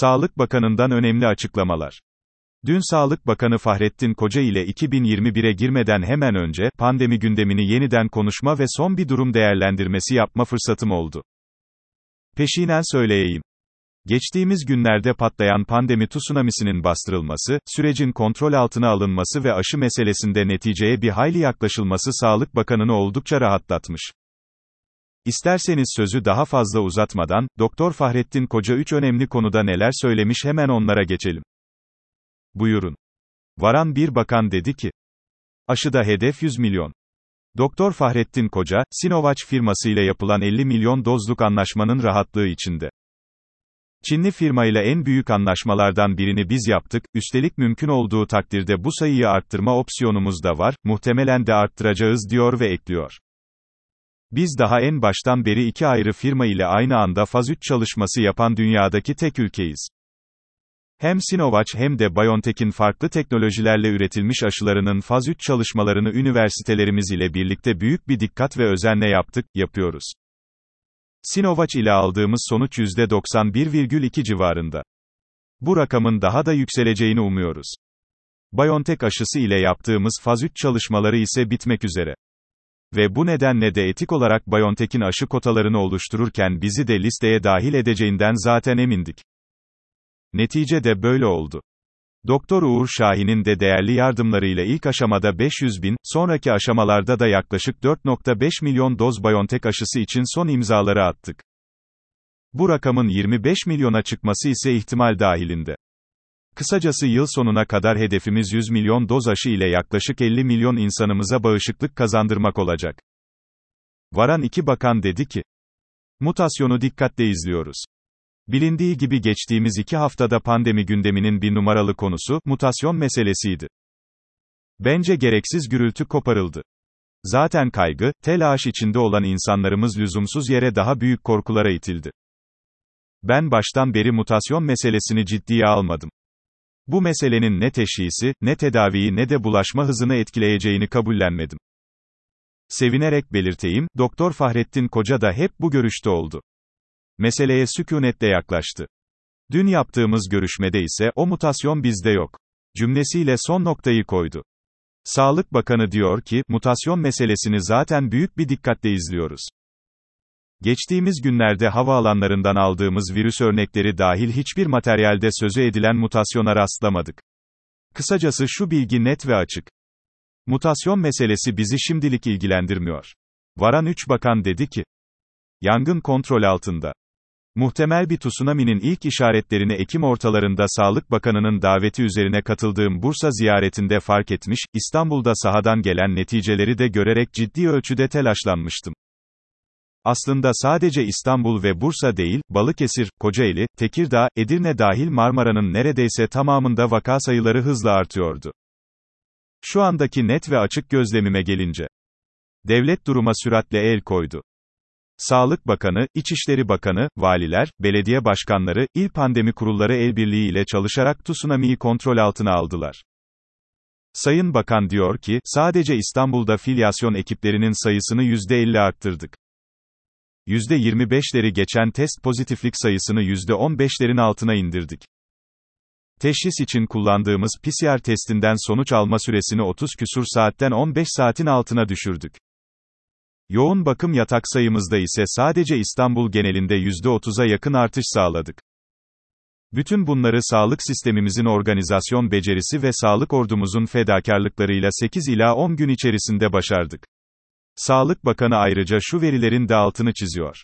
Sağlık Bakanı'ndan önemli açıklamalar. Dün Sağlık Bakanı Fahrettin Koca ile 2021'e girmeden hemen önce, pandemi gündemini yeniden konuşma ve son bir durum değerlendirmesi yapma fırsatım oldu. Peşinen söyleyeyim. Geçtiğimiz günlerde patlayan pandemi tsunamisinin bastırılması, sürecin kontrol altına alınması ve aşı meselesinde neticeye bir hayli yaklaşılması Sağlık Bakanı'nı oldukça rahatlatmış. İsterseniz sözü daha fazla uzatmadan, Doktor Fahrettin Koca üç önemli konuda neler söylemiş hemen onlara geçelim. Buyurun. Varan bir bakan dedi ki, aşıda hedef 100 milyon. Doktor Fahrettin Koca, Sinovac firmasıyla yapılan 50 milyon dozluk anlaşmanın rahatlığı içinde. Çinli firmayla en büyük anlaşmalardan birini biz yaptık, üstelik mümkün olduğu takdirde bu sayıyı arttırma opsiyonumuz da var, muhtemelen de arttıracağız diyor ve ekliyor. Biz daha en baştan beri iki ayrı firma ile aynı anda faz 3 çalışması yapan dünyadaki tek ülkeyiz. Hem Sinovac hem de BioNTech'in farklı teknolojilerle üretilmiş aşılarının faz 3 çalışmalarını üniversitelerimiz ile birlikte büyük bir dikkat ve özenle yaptık, yapıyoruz. Sinovac ile aldığımız sonuç %91,2 civarında. Bu rakamın daha da yükseleceğini umuyoruz. BioNTech aşısı ile yaptığımız faz 3 çalışmaları ise bitmek üzere. Ve bu nedenle de etik olarak BioNTech'in aşı kotalarını oluştururken bizi de listeye dahil edeceğinden zaten emindik. Netice de böyle oldu. Doktor Uğur Şahin'in de değerli yardımlarıyla ilk aşamada 500 bin, sonraki aşamalarda da yaklaşık 4.5 milyon doz BioNTech aşısı için son imzaları attık. Bu rakamın 25 milyona çıkması ise ihtimal dahilinde. Kısacası yıl sonuna kadar hedefimiz 100 milyon doz aşı ile yaklaşık 50 milyon insanımıza bağışıklık kazandırmak olacak. Varan iki bakan dedi ki, mutasyonu dikkatle izliyoruz. Bilindiği gibi geçtiğimiz iki haftada pandemi gündeminin bir numaralı konusu, mutasyon meselesiydi. Bence gereksiz gürültü koparıldı. Zaten kaygı, telaş içinde olan insanlarımız lüzumsuz yere daha büyük korkulara itildi. Ben baştan beri mutasyon meselesini ciddiye almadım. Bu meselenin ne teşhisi, ne tedaviyi ne de bulaşma hızını etkileyeceğini kabullenmedim. Sevinerek belirteyim, Doktor Fahrettin Koca da hep bu görüşte oldu. Meseleye sükunetle yaklaştı. Dün yaptığımız görüşmede ise, o mutasyon bizde yok. Cümlesiyle son noktayı koydu. Sağlık Bakanı diyor ki, mutasyon meselesini zaten büyük bir dikkatle izliyoruz. Geçtiğimiz günlerde havaalanlarından aldığımız virüs örnekleri dahil hiçbir materyalde sözü edilen mutasyona rastlamadık. Kısacası şu bilgi net ve açık. Mutasyon meselesi bizi şimdilik ilgilendirmiyor. Varan 3 bakan dedi ki, yangın kontrol altında. Muhtemel bir tsunami'nin ilk işaretlerini Ekim ortalarında Sağlık Bakanı'nın daveti üzerine katıldığım Bursa ziyaretinde fark etmiş, İstanbul'da sahadan gelen neticeleri de görerek ciddi ölçüde telaşlanmıştım. Aslında sadece İstanbul ve Bursa değil, Balıkesir, Kocaeli, Tekirdağ, Edirne dahil Marmara'nın neredeyse tamamında vaka sayıları hızla artıyordu. Şu andaki net ve açık gözlemime gelince, devlet duruma süratle el koydu. Sağlık Bakanı, İçişleri Bakanı, valiler, belediye başkanları, il pandemi kurulları el birliği ile çalışarak tsunami'yi kontrol altına aldılar. Sayın Bakan diyor ki, sadece İstanbul'da filyasyon ekiplerinin sayısını %50 arttırdık. %25'leri geçen test pozitiflik sayısını %15'lerin altına indirdik. Teşhis için kullandığımız PCR testinden sonuç alma süresini 30 küsur saatten 15 saatin altına düşürdük. Yoğun bakım yatak sayımızda ise sadece İstanbul genelinde %30'a yakın artış sağladık. Bütün bunları sağlık sistemimizin organizasyon becerisi ve sağlık ordumuzun fedakarlıklarıyla 8 ila 10 gün içerisinde başardık. Sağlık Bakanı ayrıca şu verilerin de altını çiziyor.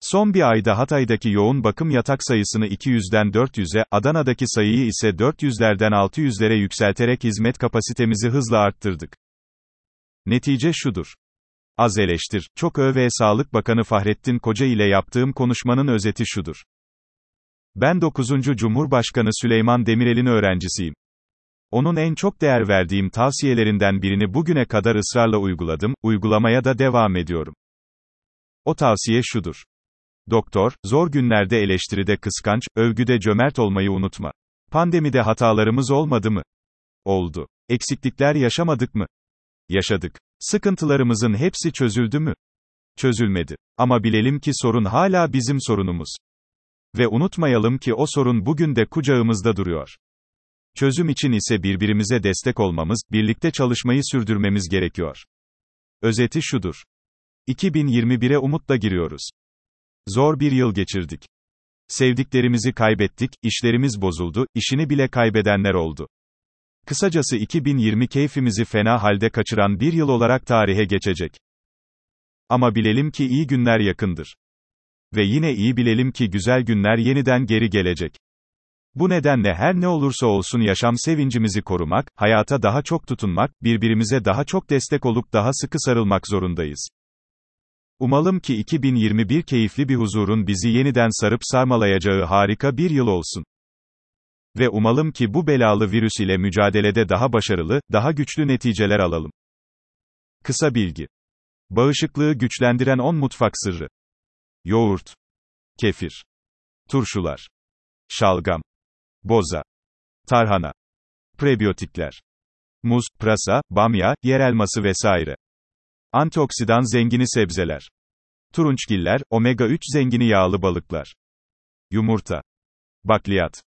Son bir ayda Hatay'daki yoğun bakım yatak sayısını 200'den 400'e, Adana'daki sayıyı ise 400'lerden 600'lere yükselterek hizmet kapasitemizi hızla arttırdık. Netice şudur. Az eleştir, çok öv Sağlık Bakanı Fahrettin Koca ile yaptığım konuşmanın özeti şudur. Ben 9. Cumhurbaşkanı Süleyman Demirel'in öğrencisiyim. Onun en çok değer verdiğim tavsiyelerinden birini bugüne kadar ısrarla uyguladım, uygulamaya da devam ediyorum. O tavsiye şudur. Doktor, zor günlerde eleştiride kıskanç, övgüde cömert olmayı unutma. Pandemide hatalarımız olmadı mı? Oldu. Eksiklikler yaşamadık mı? Yaşadık. Sıkıntılarımızın hepsi çözüldü mü? Çözülmedi. Ama bilelim ki sorun hala bizim sorunumuz. Ve unutmayalım ki o sorun bugün de kucağımızda duruyor. Çözüm için ise birbirimize destek olmamız, birlikte çalışmayı sürdürmemiz gerekiyor. Özeti şudur. 2021'e umutla giriyoruz. Zor bir yıl geçirdik. Sevdiklerimizi kaybettik, işlerimiz bozuldu, işini bile kaybedenler oldu. Kısacası 2020 keyfimizi fena halde kaçıran bir yıl olarak tarihe geçecek. Ama bilelim ki iyi günler yakındır. Ve yine iyi bilelim ki güzel günler yeniden geri gelecek. Bu nedenle her ne olursa olsun yaşam sevincimizi korumak, hayata daha çok tutunmak, birbirimize daha çok destek olup daha sıkı sarılmak zorundayız. Umalım ki 2021 keyifli bir huzurun bizi yeniden sarıp sarmalayacağı harika bir yıl olsun. Ve umalım ki bu belalı virüs ile mücadelede daha başarılı, daha güçlü neticeler alalım. Kısa bilgi. Bağışıklığı güçlendiren 10 mutfak sırrı. Yoğurt. Kefir. Turşular. Şalgam. Boza. Tarhana. Prebiyotikler. Muz, pırasa, bamya, yer elması vesaire. Antioksidan zengini sebzeler. Turunçgiller, omega 3 zengini yağlı balıklar. Yumurta. Bakliyat.